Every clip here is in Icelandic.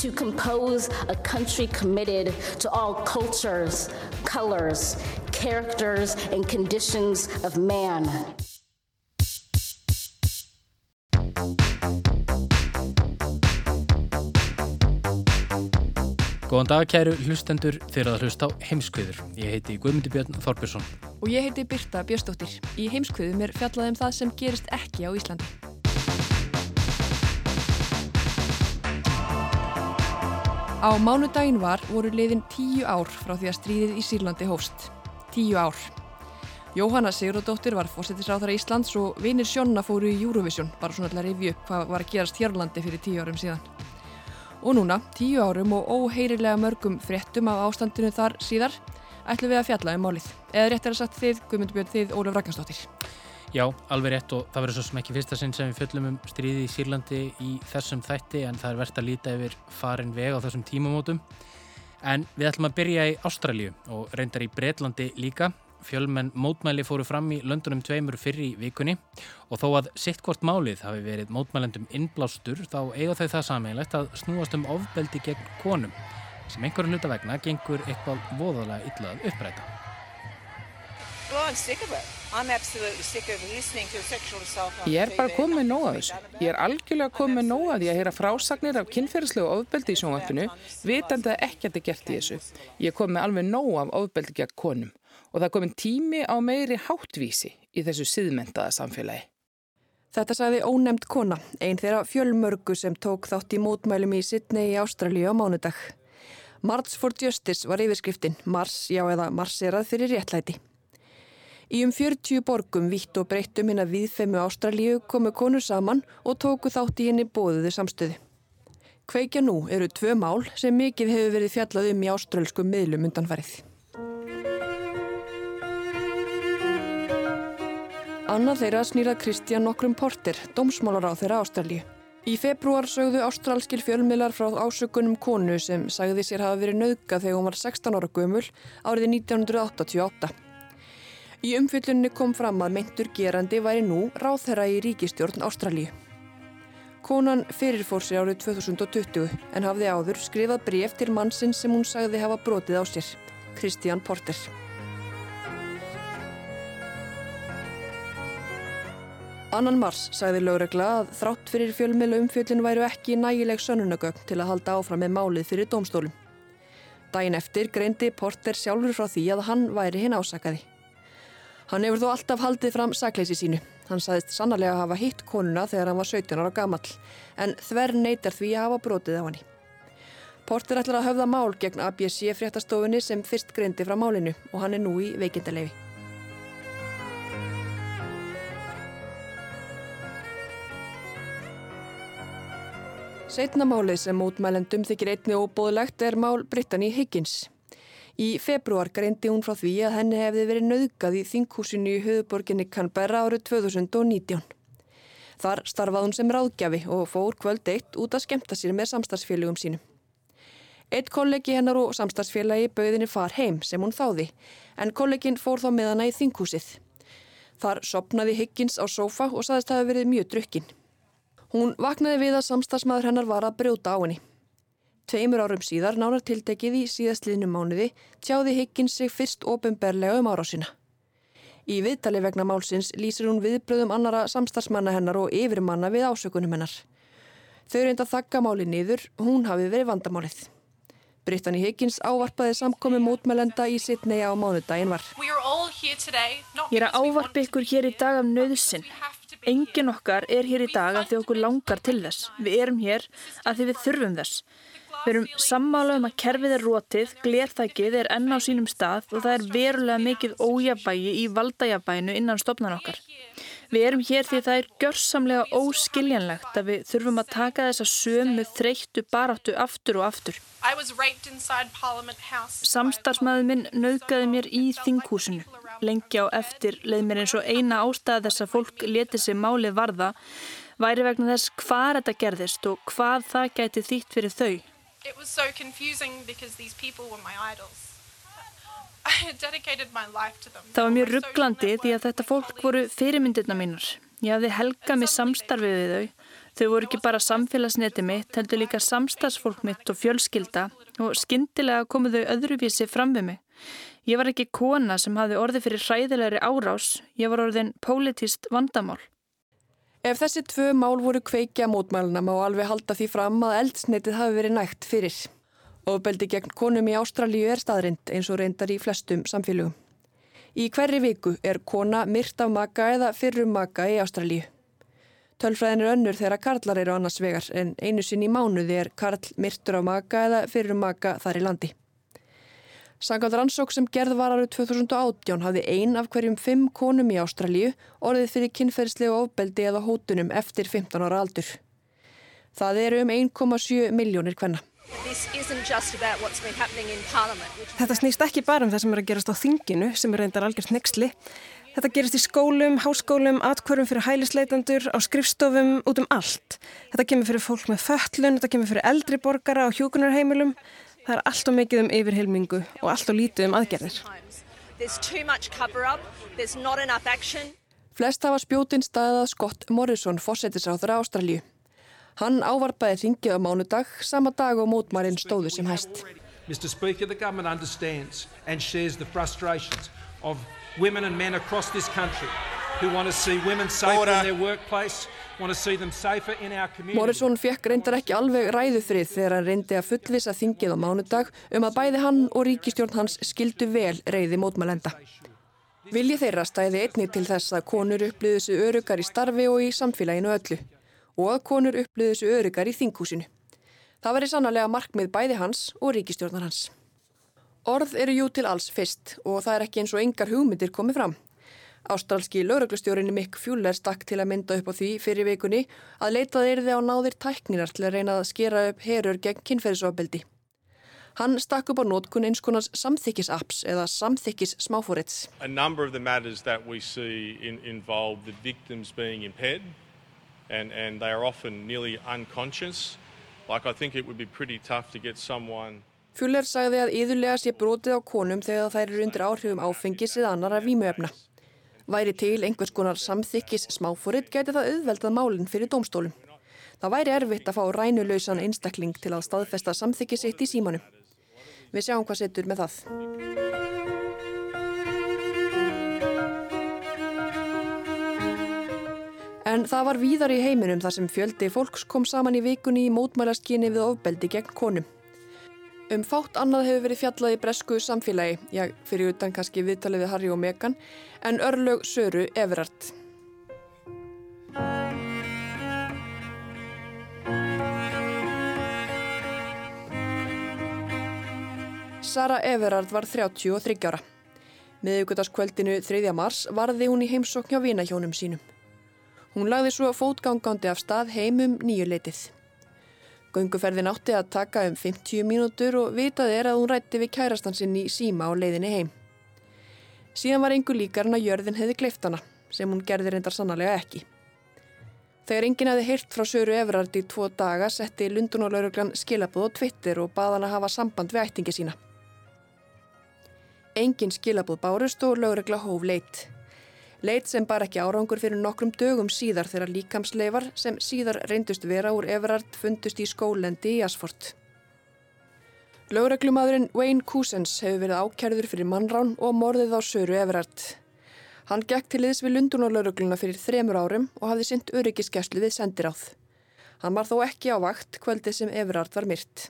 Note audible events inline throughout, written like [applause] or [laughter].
To compose a country committed to all cultures, colors, characters, and conditions of man. Góðan dag kæru hlustendur þegar það hlust á heimskviður. Ég heiti Guðmundi Björn Þorbjörnsson. Og ég heiti Birta Björnsdóttir. Í heimskviðum er fjallað um það sem gerist ekki á Íslandi. Á mánudaginn var voru liðin tíu ár frá því að stríðið í Sýrlandi hófst. Tíu ár. Jóhanna Sigurðardóttir var fórsetisráþara Íslands og vinir Sjonna fóru í Eurovision, bara svona rifja upp hvað var að gerast hér á landi fyrir tíu árum síðan. Og núna, tíu árum og óheirilega mörgum fréttum af ástandinu þar síðar, ætlum við að fjalla um málið. Eða rétt er að sagt þið, Guðmundur Björn, þið Ólaf Ragnarsdóttir. Já, alveg rétt og það verður svo sem ekki fyrsta sinn sem við fjöllum um stríði í Sýrlandi í þessum þætti en það er verðt að líta yfir farin veg á þessum tímamótum. En við ætlum að byrja í Ástralju og reyndar í Breitlandi líka. Fjölmenn mótmæli fóru fram í löndunum tveimur fyrir í vikunni og þó að sittkvort málið hafi verið mótmælendum innblástur þá eiga þau það sameinlegt að snúast um ofbeldi gegn konum sem einhverjum hluta vegna gengur eitthvað voðalega illað uppræta. Ég er bara komið nóg af þessu. Ég er algjörlega komið nóg af því að heyra frásagnir af kynferðislegu ofbeldi í sjónvarpinu, vitandi að ekkert er gert í þessu. Ég er komið alveg nóg af ofbeldi gegn konum og það er komin tími á meiri háttvísi í þessu siðmentaða samfélagi. Þetta sagði ónemd kona, ein þeirra fjölmörgu sem tók þátt í mótmælum í Sydney í Ástralíu á mánudag. March for Justice var yfirskriftin, Mars, já eða Marserað fyrir réttlæti. Í um 40 borgum vitt og breyttum hinn að viðfemu Ástralíu komu konur saman og tóku þátt í henni bóðuðu samstöðu. Kveikja nú eru tvö mál sem mikið hefur verið fjallað um í ástralskum miðlum undanfarið. Annað þeirra snýrað Kristján nokkrum Porter, dómsmálar á þeirra Ástralíu. Í februar sögðu ástralskil fjölmiðlar frá ásökunum konu sem sagði sér hafa verið nauðga þegar hún var 16 ára gömul árið 1988. Í umfyllunni kom fram að meintur gerandi væri nú ráðherra í ríkistjórn Ástralíu. Konan fyrirfór sér árið 2020 en hafði áður skrifað bref til mannsinn sem hún sagði hafa brotið á sér, Kristján Porter. Annan mars sagði lögregla að þrátt fyrir fjölmiðla umfjöllin væru ekki nægileg sönnunagögn til að halda áfram með málið fyrir dómstólum. Dæin eftir greindi Porter sjálfur frá því að hann væri hinn ásakaði. Hann hefur þó alltaf haldið fram sakleysi sínu. Hann saðist sannarlega að hafa hitt konuna þegar hann var 17 ára gamall, en þver neytar því að hafa brotið á hann. Porter ætlar að höfða mál gegn ABC fréttastofunni sem fyrst greindi frá málinu og hann er nú í veikindalegi. Setna málið sem mótmælendum þykir einni óbóðlegt er mál Brittany Higgins. Í februar greindi hún frá því að henni hefði verið nauðgað í þinghúsinu í höfuborginni Canberra árið 2019. Þar starfað hún sem ráðgjafi og fór kvöld eitt út að skemta sér með samstagsfélögum sínum. Eitt kollegi hennar og samstagsfélagi bauðinni far heim sem hún þáði, en kollegin fór þá með hana í þinghúsið. Þar sopnaði Higgins á sófa og saðist að hafa verið mjög drukkinn. Hún vaknaði við að samstagsmaður hennar var að brjóta á henni. Tveimur árum síðar, nánar tiltekið í síðastliðnum mánuði, tjáði Higgins sig fyrst ofinberlega um árásina. Í viðtali vegna málsins lýsir hún viðbröðum annara samstagsmanna hennar og yfirmanna við ásökunum hennar. Þau reynda að þakka máli niður, hún hafi verið vandamálið. Brittany Higgins ávarpaði samkomi mótmælenda í Sydney á mánudaginn var. Ég er að ávarpa ykkur hér í dag af nöðsinn. Engin okkar er hér í dag að því okkur langar til þess. Við erum hér að því við þurfum þess. Við erum sammála um að kerfið er rótið, glerþækið er enn á sínum stað og það er verulega mikið ójabægi í valdajabæinu innan stopnan okkar. Við erum hér því það er gjörsamlega óskiljanlegt að við þurfum að taka þessa sömu þreyttu baráttu aftur og aftur. Samstarfsmaður minn nauðgaði mér í þinghúsinu. Lengi á eftir leið mér eins og eina ástæða þess að fólk leti sig máli varða væri vegna þess hvað þetta gerðist og hvað það gæti þýtt fyrir þau. It was so confusing because these people were my idols. [laughs] I had dedicated my life to them. Það var mjög rugglandi því að þetta fólk voru fyrirmyndirna mínar. Ég hafði helgað mig samstarfið við þau. Þau voru ekki bara samfélagsneti mitt, heldur líka samstagsfólk mitt og fjölskylda og skindilega komu þau öðruvísi fram við mig. Ég var ekki kona sem hafði orði fyrir hræðilegri árás, ég var orðin politist vandamál. Ef þessi tvö mál voru kveikja mótmæluna má alveg halda því fram að eldsneitið hafi verið nægt fyrir. Ofbeldi gegn konum í Ástralíu er staðrind eins og reyndar í flestum samfélögum. Í hverri viku er kona myrt af maka eða fyrrum maka í Ástralíu. Tölfræðin er önnur þegar karlar eru annars vegar en einu sinn í mánuði er karl myrtur af maka eða fyrrum maka þar í landi. Sangat rannsók sem gerð var árið 2018 hafði ein af hverjum fimm konum í Ástralíu orðið fyrir kynferðslegu ofbeldi eða hótunum eftir 15 ára aldur. Það eru um 1,7 miljónir hvenna. Þetta snýst ekki bara um það sem er að gerast á þinginu sem er reyndar algjörst nexli. Þetta gerist í skólum, háskólum, atkvörum fyrir hælisleitandur, á skrifstofum, út um allt. Þetta kemur fyrir fólk með föllun, þetta kemur fyrir eldri borgara á hjókunarheimilum. Það er allt og mikið um yfirheilmingu og allt og lítið um aðgerðir. Flest hafa spjótin staðað Scott Morrison, fórsetisráður Ástralju. Hann ávarpaði þingið á mánudag, sama dag og mótmærin stóðu sem hæst. Mr. Speaker, the government understands and shares the frustrations of women and men across this country who want to see women safe in their workplace Morrison fekk reyndar ekki alveg ræðufrið þegar hann reyndi að fullvisa þingið á mánudag um að bæði hann og ríkistjórn hans skildu vel reyði mótmælenda. Vilji þeirra stæði einnig til þess að konur upplýðu þessu örugar í starfi og í samfélaginu öllu og að konur upplýðu þessu örugar í þinghúsinu. Það veri sannlega markmið bæði hans og ríkistjórnar hans. Orð eru jú til alls fyrst og það er ekki eins og engar hugmyndir komið fram. Ástralski lauruglustjórinni Mick Fjuller stakk til að mynda upp á því fyrir vikunni að leitað erði á náðir tækninar til að reyna að skera upp herur gegn kynferðisofbeldi. Hann stakk upp á nótkun eins konans samþykkis-apps eða samþykkis-smáfórits. A number of the matters that we see in, involve the victims being impaired and, and they are often nearly unconscious. Like I think it would be pretty tough to get someone... Fjuller sagði að yðurlega sé brotið á konum þegar þær eru undir áhrifum áfengis eða annara vímuöfna. Væri til einhvers konar samþykkis smáfórit gæti það auðveldað málinn fyrir dómstólum. Það væri erfitt að fá rænulausan einstakling til að staðfesta samþykkis eitt í símanu. Við sjáum hvað setur með það. En það var víðar í heiminum þar sem fjöldi fólks kom saman í vikunni í mótmælaskyni við ofbeldi gegn konum. Um fátt annað hefur verið fjallað í bresku samfélagi, já, fyrir utan kannski viðtalið við Harry og Meghan, en örlög Söru Everard. Sara Everard var 33 ára. Miðugutaskvöldinu 3. mars varði hún í heimsokk hjá vinahjónum sínum. Hún lagði svo fótgangandi af stað heimum nýjuleitið. Gönguferðin átti að taka um 50 mínútur og vitað er að hún rætti við kærastansinn í síma á leiðinni heim. Síðan var einhver líkar en að jörðin hefði gleiftana, sem hún gerði reyndar sannarlega ekki. Þegar enginn hefði heyrt frá Söru Everard í tvo daga setti Lundunarlauruglan skilabóð á Twitter og baða hann að hafa samband við ættingi sína. Engin skilabóð bárust og laurugla hóf leitt. Leit sem bar ekki árangur fyrir nokkrum dögum síðar þegar líkamsleifar sem síðar reyndust vera úr Everard fundust í skólendi í Asford. Laureglumadurinn Wayne Cousins hefur verið ákjærður fyrir mannrán og morðið á Söru Everard. Hann gekk til liðs við Lundunarlauregluna fyrir þremur árum og hafði synt öryggiskeslu við sendiráð. Hann var þó ekki á vakt kvöldið sem Everard var myrt.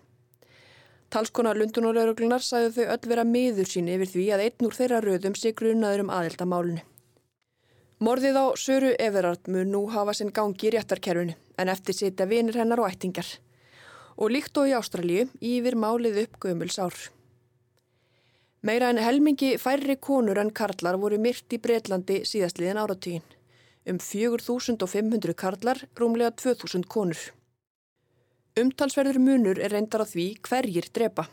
Talskona Lundunarlaureglunar sagði þau öll vera miður sín yfir því að einn úr þeirra röðum sig grunaður um aðeldamálunu. Morðið á Söru Everard mun nú hafa sinn gangi í réttarkerfinu en eftir sitja vinir hennar og ættingar. Og líkt og í Ástralju yfir málið upp gömuls ár. Meira en helmingi færri konur en karlar voru myrt í Breitlandi síðastliðin áratugin. Um 4500 karlar, rúmlega 2000 konur. Umtalsverður munur er reyndar á því hverjir drepa.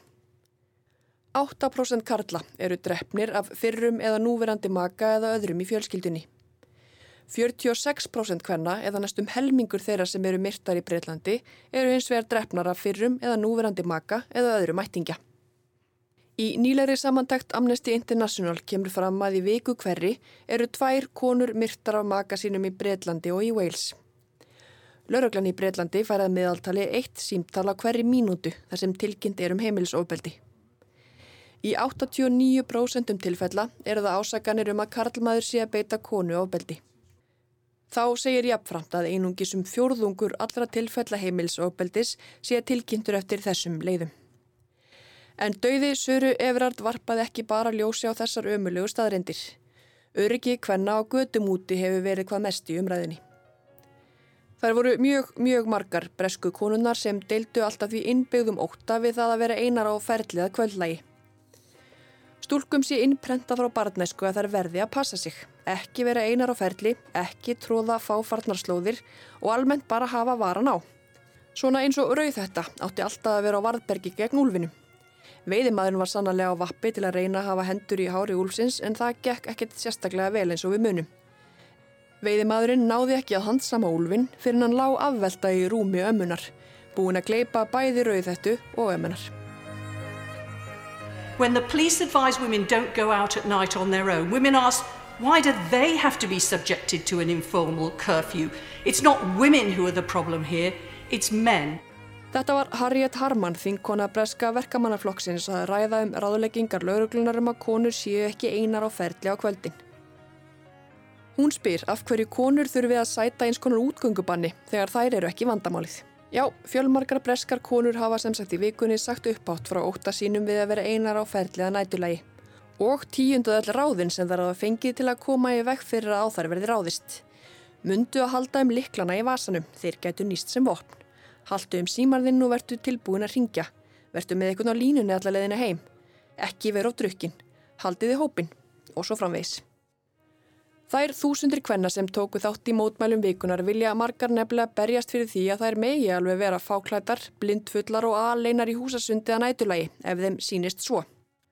8% karla eru drefnir af fyrrum eða núverandi maka eða öðrum í fjölskyldunni. 46% hvenna eða næstum helmingur þeirra sem eru myrtar í Breitlandi eru hins vegar drefnar af fyrrum eða núverandi maka eða öðrum mættingja. Í nýlegri samantækt Amnesty International kemur fram að í viku hverri eru tvær konur myrtar af maka sínum í Breitlandi og í Wales. Lauruglan í Breitlandi færað meðaltali eitt símtala hverri mínútu þar sem tilkynnt er um heimilisofbeldi. Í 89% tilfella eru það ásaganir um að karlmaður sé að beita konu ofbeldi. Þá segir jafnframt að einungis um fjórðungur allra tilfella heimilisofbeldis sé tilkynntur eftir þessum leiðum. En dauði Söru Everard varpaði ekki bara ljósi á þessar ömulegu staðrindir. Öryggi hvenna á gödumúti hefur verið hvað mest í umræðinni. Þær voru mjög, mjög margar bresku konunnar sem deildu alltaf því innbyggðum óta við það að vera einar á ferliða kvöldlægi. Stúlkum sé innprenta frá barnæsku að þær verði að passa sig, ekki vera einar á ferli, ekki tróða fáfarnarslóðir og almennt bara hafa varan á. Svona eins og rauð þetta átti alltaf að vera á varðbergi gegn úlfinu. Veiðimaðurinn var sannarlega á vappi til að reyna að hafa hendur í hári úlfsins en það gekk ekkert sérstaklega vel eins og við munum. Veiðimaðurinn náði ekki að handsama úlfin fyrir hann lág afvelta í rúmi ömmunar, búin að gleipa bæði rauðhettu og ömmunar. When the police advise women don't go out at night on their own, women ask, why do they have to be subjected to an informal curfew? It's not women who are the problem here, it's men. Þetta var Harriet Harman, þingkona breska verkamannaflokksins að ræða um ráðleggingar lauruglunar um að konur séu ekki einar á ferli á kvöldin. Hún spyr af hverju konur þurfi að sæta eins konar útgöngubanni þegar þær eru ekki vandamálið. Já, fjölmarkar breskar konur hafa sem sagt í vikunni sagt uppátt frá óta sínum við að vera einar á ferliða nætulagi. Og tíunduð öll ráðin sem þar hafa fengið til að koma í vekk fyrir að á þær verði ráðist. Mundu að halda um liklana í vasanum, þeir gætu nýst sem vopn. Haldu um símarðinn og vertu tilbúin að ringja. Vertu með einhvern á línunni allar leðina heim. Ekki veru á drukkin. Haldiði hópin. Og svo framvegs. Þær þúsundir kvenna sem tóku þátt í mótmælum vikunar vilja margar nefnilega berjast fyrir því að þær megi alveg vera fáklætar, blindfullar og aðleinar í húsasundi að nætulagi ef þeim sínist svo.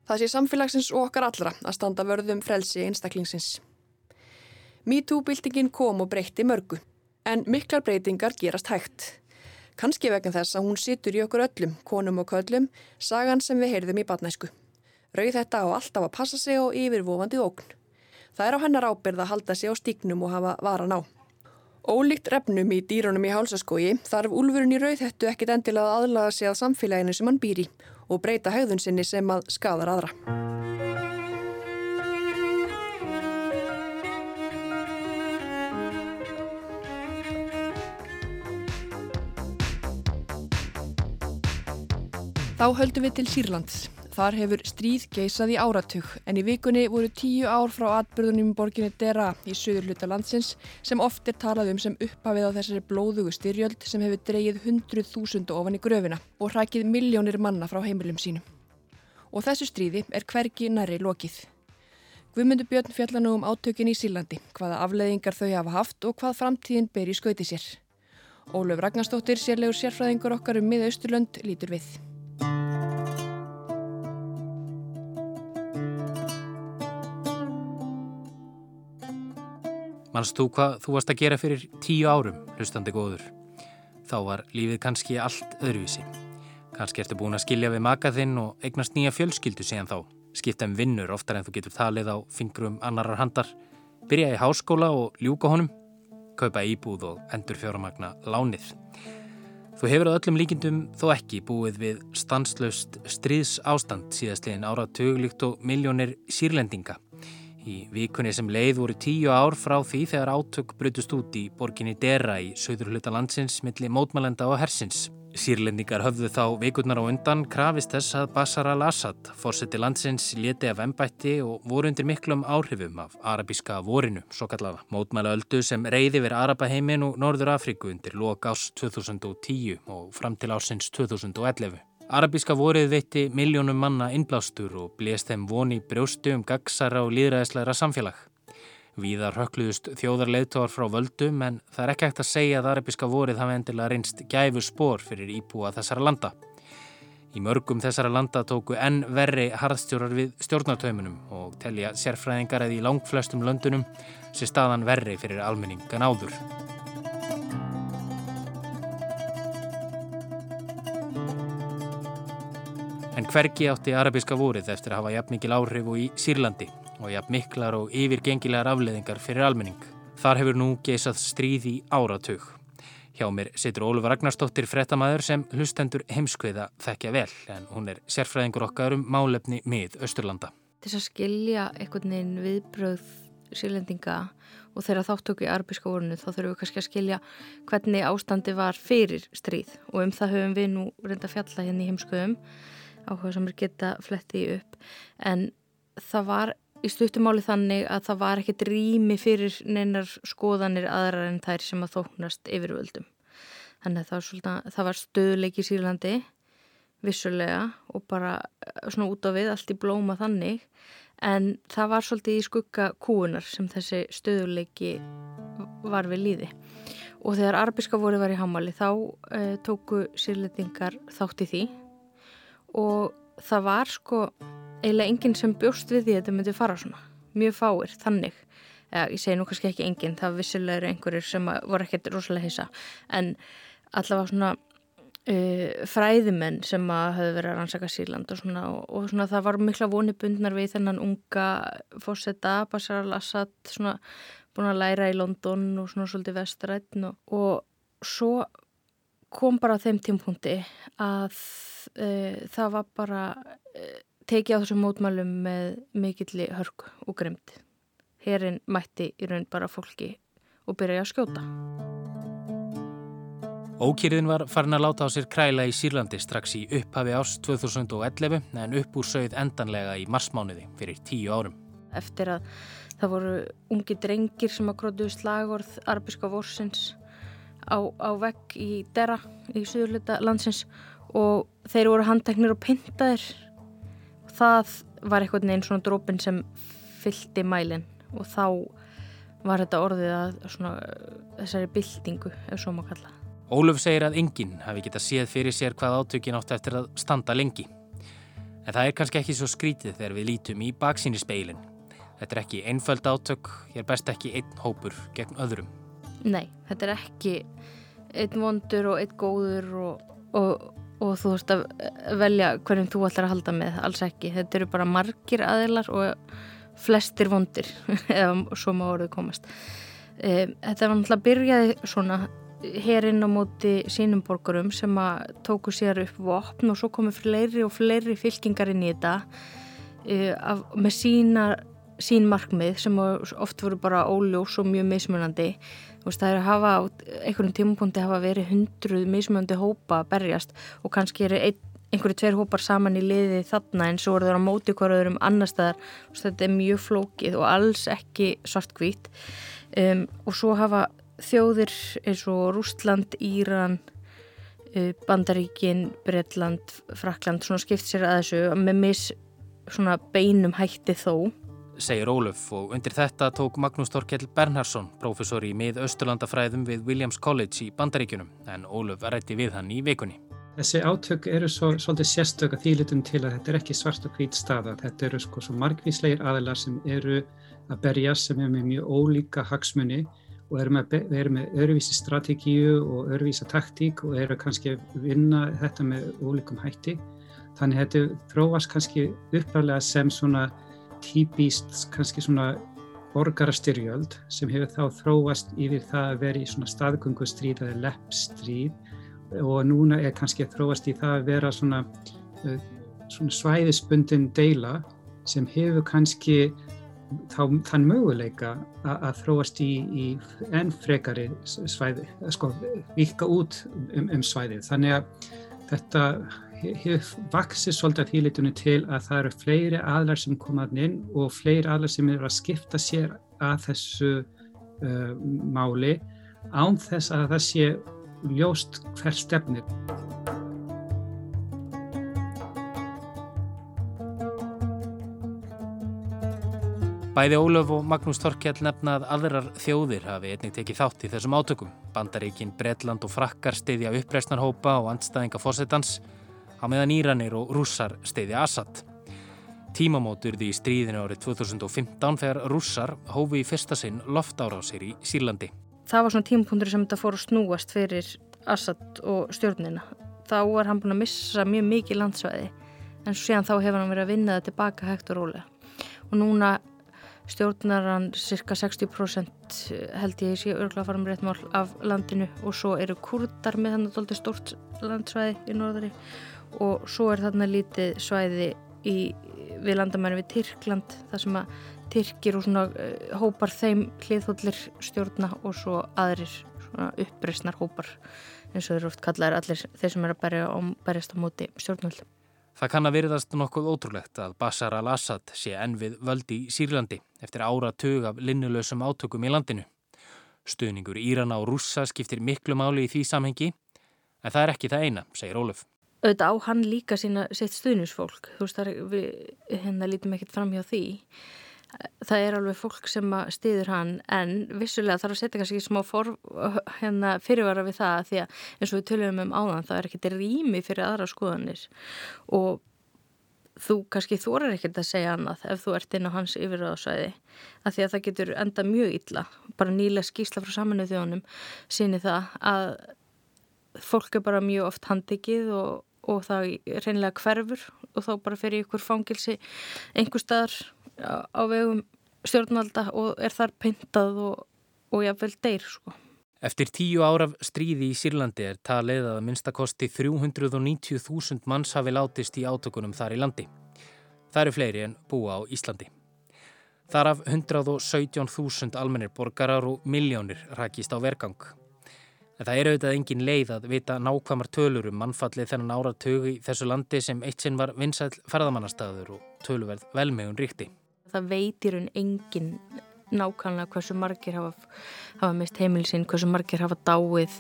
Það sé samfélagsins og okkar allra að standa vörðum frelsi einstaklingsins. MeToo-byltingin kom og breytti mörgu, en miklar breytingar gerast hægt. Kanski vegna þess að hún situr í okkur öllum, konum og köllum, sagan sem við heyrðum í badnæsku. Rauð þetta á alltaf að passa sig á yfirvofandi ógn. Það er á hennar ábyrð að halda sig á stíknum og hafa varan á. Ólíkt refnum í dýrunum í hálsaskói þarf úlfurinn í rauðhettu ekkit endilega aðlaga sig að samfélaginu sem hann býr í og breyta hegðun sinni sem að skadar aðra. Þá höldum við til Sýrlands. Þar hefur stríð geisað í áratug en í vikunni voru tíu ár frá atbyrðunum í borginni Dera í söður hluta landsins sem oft er talað um sem upphafið á þessari blóðugu styrjöld sem hefur dreyið hundruð þúsundu ofan í gröfina og hrækið miljónir manna frá heimilum sínum. Og þessu stríði er hverki næri lokið. Guðmundur Björn fjallan um átökin í Sílandi, hvaða afleðingar þau hafa haft og hvað framtíðin ber í skauti sér. Ólöf Ragnarstóttir, sérlegur sérfræðingur okkar um miðausturlönd, lítur við. Manst þú hvað þú varst að gera fyrir tíu árum, hlustandi góður? Þá var lífið kannski allt öðruvísi. Kannski ertu búin að skilja við makaðinn og eignast nýja fjölskyldu síðan þá. Skipta um vinnur oftar en þú getur talið á fingrum annarar handar. Byrja í háskóla og ljúka honum. Kaupa íbúð og endur fjóramagna lánið. Þú hefur á öllum líkindum þó ekki búið við stanslaust stríðs ástand síðastliðin ára töglíkt og miljónir sírlendinga. Í vikunni sem leið voru tíu ár frá því þegar átök brutust út í borginni Dera í söður hluta landsins millir mótmælenda og hersins. Sýrlendingar höfðu þá vikurnar á undan krafist þess að Bashar al-Assad fórseti landsins leti af ennbætti og voru undir miklum áhrifum af arabíska vorinu, svo kallaða. Mótmæla öldu sem reyði verið Arabaheimin og Norður Afriku undir lok ás 2010 og fram til ásins 2011. Arabíska vorið veitti miljónum manna innblástur og blést þeim voni brjóstu um gagsara og líðræðisleira samfélag. Víðar hökluðust þjóðarleðtóar frá völdum en það er ekki ekkert að segja að arabiska vorið hafi endilega reynst gæfu spór fyrir íbúa þessara landa. Í mörgum þessara landa tóku enn verri harðstjórar við stjórnartaumunum og telja sérfræðingar eða í langflestum löndunum sé staðan verri fyrir almenningan áður. En hvergi átti arabiska vorið eftir að hafa jafnmikil áhrif og í Sýrlandi og jafn miklar og yfirgengilegar afleðingar fyrir almenning. Þar hefur nú geisað stríð í áratug. Hjá mér situr Óluf Ragnarstóttir frettamæður sem hlustendur heimskviða þekkja vel en hún er sérfræðingur okkar um málefni mið Östurlanda. Þess að skilja einhvern veginn viðbröð sírlendinga og þeirra þáttöku í arbíska vorinu þá þurfum við kannski að skilja hvernig ástandi var fyrir stríð og um það höfum við nú reynda fjalla hérna í heimskuðum áhuga sem er geta flettið upp en það var í stuttumáli þannig að það var ekkert rými fyrir neinar skoðanir aðrar en þær sem að þóknast yfirvöldum. Þannig að það var, svolítið, það var stöðuleik í Sýrlandi, vissulega og bara eh, svona út á við allt í blóma þannig en það var svolítið í skugga kúunar sem þessi stöðuleiki var við líði. Og þegar arabiska voru var í hamali þá eh, tóku sýrlendingar þátt í því og það var sko eiginlega enginn sem bjóst við því að þetta myndi fara svona. Mjög fáir, þannig. Ja, ég segi nú kannski ekki enginn, það vissilega eru einhverjir sem voru ekkert rosalega hissa. En allavega svona uh, fræðimenn sem að höfðu verið að rannsaka Sýrland og svona, og, og svona það var mikla vonibundnar við þennan unga fósetta, Bashar al-Assad svona búin að læra í London og svona svolítið vestrætt og, og svo kom bara á þeim tímpunkti að uh, það var bara uh, tekið á þessum mótmælum með mikilli hörg og grimd. Herinn mætti í raun bara fólki og byrjaði að skjóta. Ókýriðin var farin að láta á sér kræla í Sýrlandi strax í upphafi ást 2011 en upp úr sögð endanlega í marsmánuði fyrir tíu árum. Eftir að það voru ungi drengir sem að grótuðu slagorð arabiska vorsins á, á vegg í Dera í suðurluta landsins og þeir voru handteknir og pintaðir það var einhvern veginn svona drópin sem fyldi mælinn og þá var þetta orðið að svona, þessari byltingu, ef svo maður kalla. Óluf segir að enginn hafi getað séð fyrir sér hvað átökin átt eftir að standa lengi. En það er kannski ekki svo skrítið þegar við lítum í baksíni speilin. Þetta er ekki einföld átök, ég er best ekki einn hópur gegn öðrum. Nei, þetta er ekki einn vondur og einn góður og, og og þú þurft að velja hverjum þú ætlar að halda með, alls ekki. Þetta eru bara margir aðilar og flestir vondir [laughs] eða svo má orðið komast. E, þetta var náttúrulega byrjaði svona hérinn á móti sínum borgarum sem að tóku sér upp vopn og svo komu fleiri og fleiri fylkingar inn í þetta e, af, með sína sín markmið sem oft voru bara óljós og mjög mismunandi veist, það er að hafa einhverjum tímapunkti hafa verið hundruð mismöndi hópa að berjast og kannski eru ein, einhverju tveir hópar saman í liði þarna en svo eru það á móti hverjuður um annar staðar. Þetta er mjög flókið og alls ekki svartkvít um, og svo hafa þjóðir eins og Rústland, Íran uh, Bandaríkin, Breitland Frakland, svona skipt sér að þessu með mis svona beinum hætti þó segir Óluf og undir þetta tók Magnús Torkell Bernhardsson, professor í mið-östurlandafræðum við Williams College í Bandaríkunum, en Óluf rætti við hann í vikunni. Þessi átök eru svo, svolítið sérstök að þýlitum til að þetta er ekki svart og hvít staða. Þetta eru sko svo margvíslegir aðilar sem eru að berja sem er með mjög ólíka hagsmunni og eru með, eru með öruvísi strategíu og öruvísa taktík og eru kannski að vinna þetta með ólíkum hætti. Þannig þetta þróast kannski uppræðilega sem svona típist kannski svona borgarastyrjöld sem hefur þá þróast yfir það að vera í svona staðgöngustríð eða leppstríð og núna er kannski að þróast í það að vera svona, uh, svona svæðisbundin deila sem hefur kannski þá þann möguleika að, að þróast í, í enn frekari svæði, sko, vika út um, um svæðið. Þannig að þetta hefur vaksið svolítið að þýlitunni til að það eru fleiri aðlar sem komaðin inn og fleiri aðlar sem eru að skipta sér að þessu uh, máli án þess að það sé ljóst hver stefnir. Bæði Ólöf og Magnús Torkjell nefnað aðrar þjóðir hafi einnig tekið þátt í þessum átökum. Bandaríkin, Bretland og Frakkar stiðja uppreisnarhópa og andstæðinga fósettans á meðan Íranir og rússar stiðja Assad. Tímamóturði í stríðinu árið 2015 þegar rússar hófi í fyrsta sinn loftárásir í Sýrlandi. Það var svona tímapunktur sem þetta fór að snúast fyrir Assad og stjórnina. Þá var hann búin að missa mjög mikið landsvæði en síðan þá hefur hann verið að vinna það tilbaka hægt og rólega. Og núna stjórnar hann cirka 60% held ég sé örgla að fara með rétt mál af landinu og svo eru kurdar með þannig doldið stort landsvæði í norðari og svo er þarna lítið svæði í, við landamæri við Tyrkland þar sem að Tyrkir og svona uh, hópar þeim hliðhóllir stjórna og svo aðrir svona uppreysnar hópar eins og eru oft kallaðir allir þeir sem eru að berja á, berjast á móti stjórnvöld. Það kann að veriðast nokkuð ótrúlegt að Bashar al-Assad sé enn við völdi í Sýrlandi eftir ára tög af linnulösum átökum í landinu. Stuðningur Írana og Rússa skiptir miklu máli í því samhengi en það er ekki það eina, segir Óluf. Auðvitað á hann líka sína sitt stuðnisfólk, þú veist við hérna lítum ekkert fram hjá því. Það er alveg fólk sem stiður hann en vissulega þarf að setja kannski smá for, hérna, fyrirvara við það því að eins og við töljum um áðan það er ekkert rými fyrir aðra skoðanir. Og þú kannski þorar ekkert að segja annað ef þú ert inn á hans yfirraðsvæði að því að það getur enda mjög illa. Bara nýlega skísla frá saminu þjónum síni það að fólk er bara mjög oft handikið og, og það reynilega hverfur og þá bara fer í ykkur fangilsi einhver staðar á vegum stjórnvalda og er þar pyntað og, og jáfnveil deyr sko. Eftir tíu áraf stríði í Sýrlandi er talið að minnstakosti 390.000 manns hafi látist í átökunum þar í landi. Það eru fleiri en búa á Íslandi. Þar af 117.000 almennir borgarar og miljónir rækist á vergang. En það er auðvitað engin leið að vita nákvæmar tölur um mannfallið þennan áratögu í þessu landi sem eitt sinn var vinsæl ferðamannastæður og töluverð velmegun ríkti. Það veitir hún engin nákvæmlega hversu margir hafa, hafa mist heimilsinn, hversu margir hafa dáið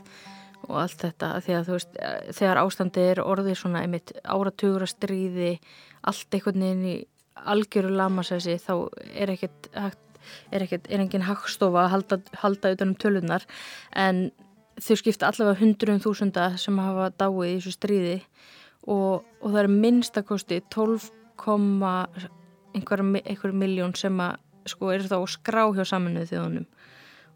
og allt þetta. Þú veist, þegar ástandið er orðið svona einmitt áratugur að stríði allt einhvern veginn í algjöru lamasæsi þá er ekkert er ekkert, er engin hagstofa að halda, halda utanum tölunar en þau skipta allavega hundruðum þúsunda sem hafa dáið í þessu stríði og, og það er minnstakosti 12, einhverjum miljón sem að sko eru þá skrá hjá saminuðu þjóðunum.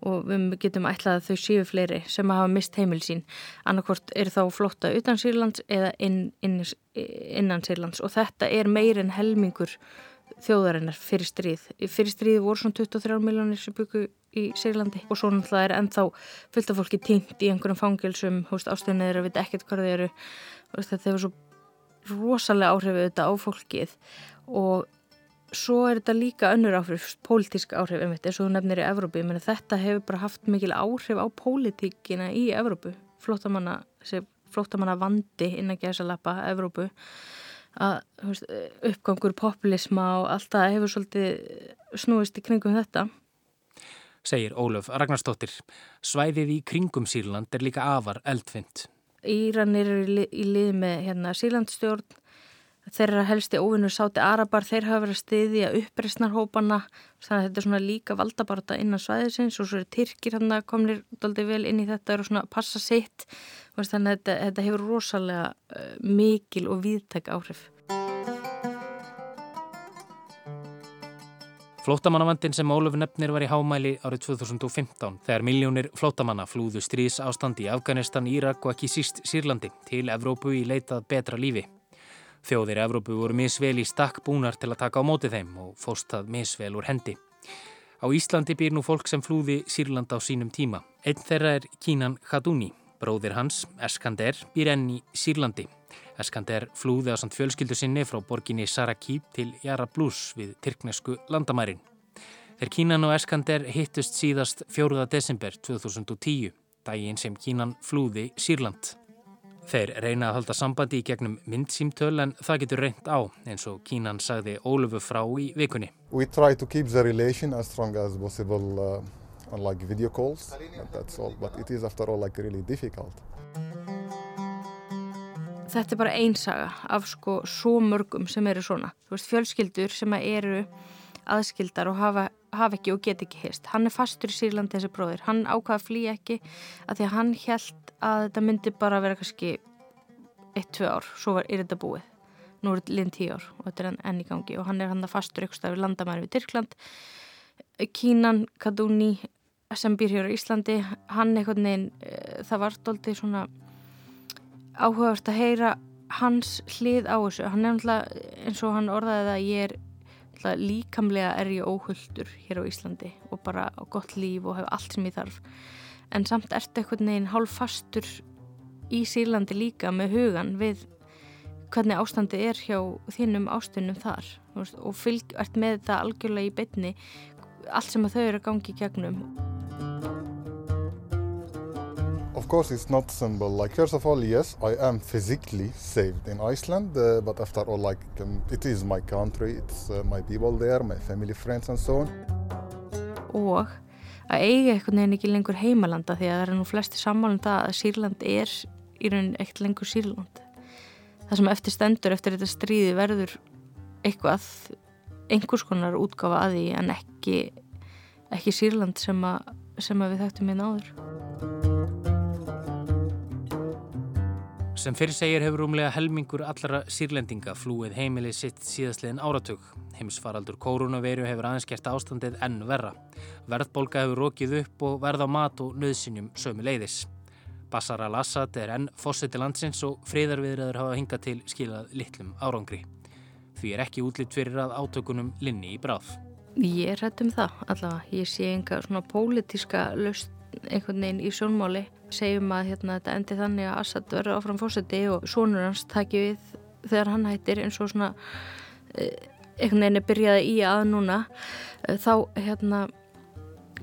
Og við getum ætlað að þau séu fleiri sem hafa mist heimil sín. Annarkvort eru þá flotta utan Sýrlands eða inn, inn, innan Sýrlands. Og þetta er meirinn helmingur þjóðarinnar fyrir stríð. Fyrir stríð voru svona 23 miljónir sem byggu í Sýrlandi og svo náttúrulega er ennþá fullt af fólki týnt í einhverjum fangilsum, ástæðinni að vita ekkert hvað þeir eru. Þetta hefur svo rosalega áhrifið þetta á fólkið. Og svo er þetta líka önnur áhrif, pólitísk áhrif einmitt, eins og þú nefnir í Evrópu. Meni, þetta hefur bara haft mikil áhrif á pólitíkina í Evrópu. Flóttamanna, flóttamanna vandi innan gæsalappa Evrópu að veist, uppgangur populisma og allt það hefur svolítið snúist í kringum þetta. Segir Ólöf Ragnarstóttir Svæðið í kringum Sýrland er líka afar eldfind Íranir eru í lið með hérna, Sýrlandstjórn þeirra helsti óvinnur sáti Arabar, þeir hafa verið að uppreysnarhópana þannig að þetta er svona líka valdabarta innan svæðisins og svo er Tyrkir hann að komnir doldið vel inn í þetta og svona passa sitt þannig að þetta, þetta hefur rosalega uh, mikil og viðtæk áhrif Flótamannavandin sem Óluf nefnir var í hámæli árið 2015 þegar miljónir flótamanna flúðu strís ástand í Afganistan, Írak og ekki síst Sýrlandi til Evrópu í leitað betra lífi. Þjóðir Evrópu voru misvel í stakk búnar til að taka á móti þeim og fóst það misvel úr hendi. Á Íslandi býr nú fólk sem flúði Sýrland á sínum tíma. Einn þeirra er Kínan Khaduni. Bróðir hans, Eskander, býr enn í Sýrlandi. Eskander flúði á samt fjölskyldu sinni frá borginni Sarakíp til Jarablus við Tyrknesku landamærin. Þeir Kínan og Eskander hittust síðast 4. desember 2010, daginn sem Kínan flúði Sýrland. Þeir reyna að halda sambandi í gegnum myndsýmtöl en það getur reynd á, eins og Kínan sagði Ólufu frá í vikunni. We try to keep the relation as strong as possible uh, on like video calls, that's all, but it is after all like really difficult. Þetta er bara einsaga af sko svo mörgum sem eru svona. Þú veist, fjölskyldur sem eru aðskildar og hafa, hafa ekki og get ekki hist. Hann er fastur í Sýrlandi þessi bróðir. Hann ákvaða að flýja ekki að því að hann held að þetta myndi bara vera kannski 1-2 ár, svo var, er þetta búið. Nú er þetta linn 10 ár og þetta er enn í gangi og hann er hann að fastur eitthvað stafir landamæri við Tyrkland. Kínan Kadúni sem býr hér á Íslandi, hann eitthvað neginn, eh, það var doldið svona áhugavert að heyra hans hlið á þessu. Hann er náttúrulega eins og hann orðaði að ég er líkamlega er ég óhulltur hér á Íslandi og bara á gott líf og hef allt sem ég þarf. En samt ertu einhvern veginn hálf fastur í Sýrlandi líka með hugan við hvernig ástandi er hjá þínum ástunum þar. Og fylg, ert með þetta algjörlega í betni allt sem að þau eru að gangi í gegnum Of course, it's not simple. Like, first of all, yes, I am physically saved in Iceland, uh, but after all, like, um, it is my country, it's uh, my people there, my family, friends and so on. Og að eiga einhvern veginn ekki lengur heimalanda því að það er nú flesti sammálum það að Sýrland er í rauninni ekkert lengur Sýrland. Það sem eftir stendur eftir þetta stríði verður eitthvað, einhvers konar útgafa að því en ekki, ekki Sýrland sem, sem að við þekktum í náður. Sem fyrir segir hefur rúmlega helmingur allara sírlendinga flúið heimilið sitt síðastliðin áratug. Heimsfaraldur koronaviru hefur aðeins gert ástandið enn verra. Verðbólka hefur rókið upp og verð á mat og nöðsynjum sömu leiðis. Bashar al-Assad er enn fósiti landsins og friðarviðræður hafa hingað til skilað litlum árangri. Því er ekki útlitt fyrir að átökunum linni í bráð. Ég er hætt um það allavega. Ég sé enga svona pólitíska löst einhvern veginn í sjónmáli. Segjum að hérna, þetta endi þannig að Assad verður áfram fórseti og sonur hans taki við þegar hann hættir eins og svona eh, einhvern veginn er byrjaði í að núna. Eh, þá hérna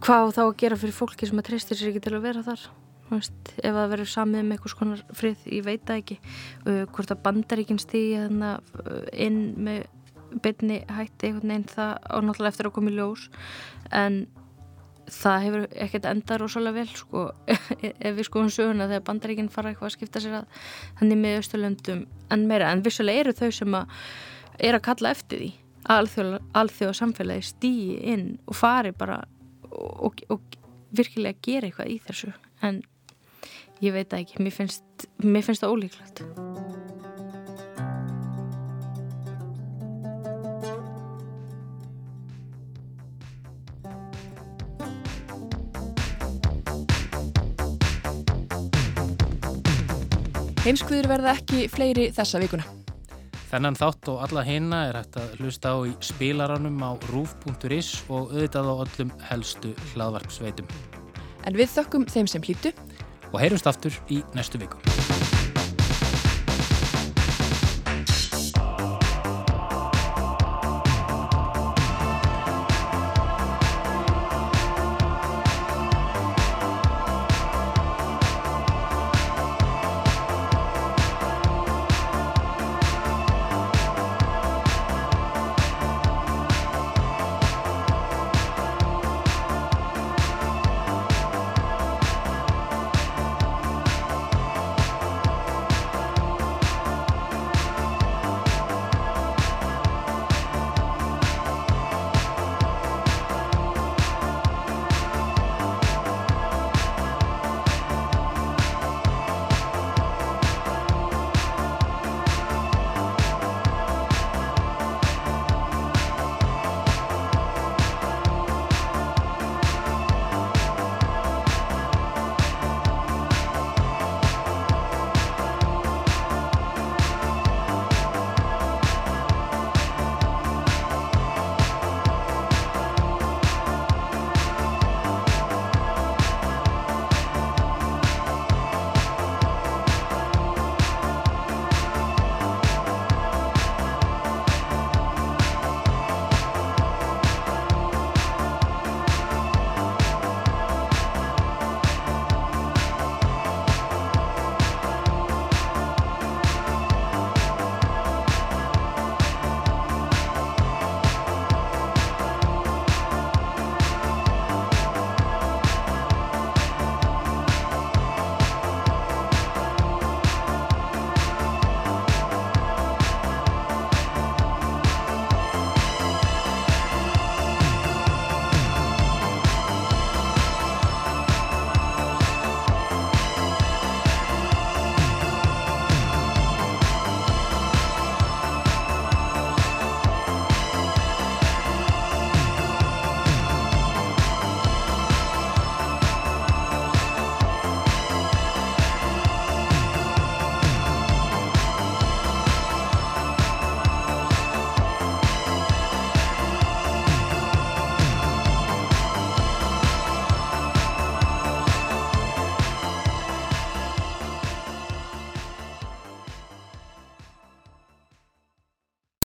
hvað þá að gera fyrir fólki sem að treystir sér ekki til að vera þar? Veist, ef það verður samið með eitthvað skonar frið, ég veit það ekki. Uh, hvort að bandaríkinn stýði hérna, inn með byrni hætti einhvern veginn það á náttúrulega eftir að koma í ljós. En það hefur ekkert endað rosalega vel sko, [laughs] ef við skoðum söguna þegar bandaríkinn fara eitthvað að skipta sér að þannig með Östurlöndum en meira en vissulega eru þau sem að er að kalla eftir því. Að alþjóða samfélagi stýi inn og fari bara og, og, og virkilega gera eitthvað í þessu. En ég veit ekki, mér finnst, mér finnst það ólíklegt Heimskviður verða ekki fleiri þessa vikuna. Þennan þátt og alla hinna er hægt að hlusta á í spilaranum á roof.is og auðvitað á öllum helstu hlaðvarpsveitum. En við þökkum þeim sem hlýtu og heyrumst aftur í næstu viku.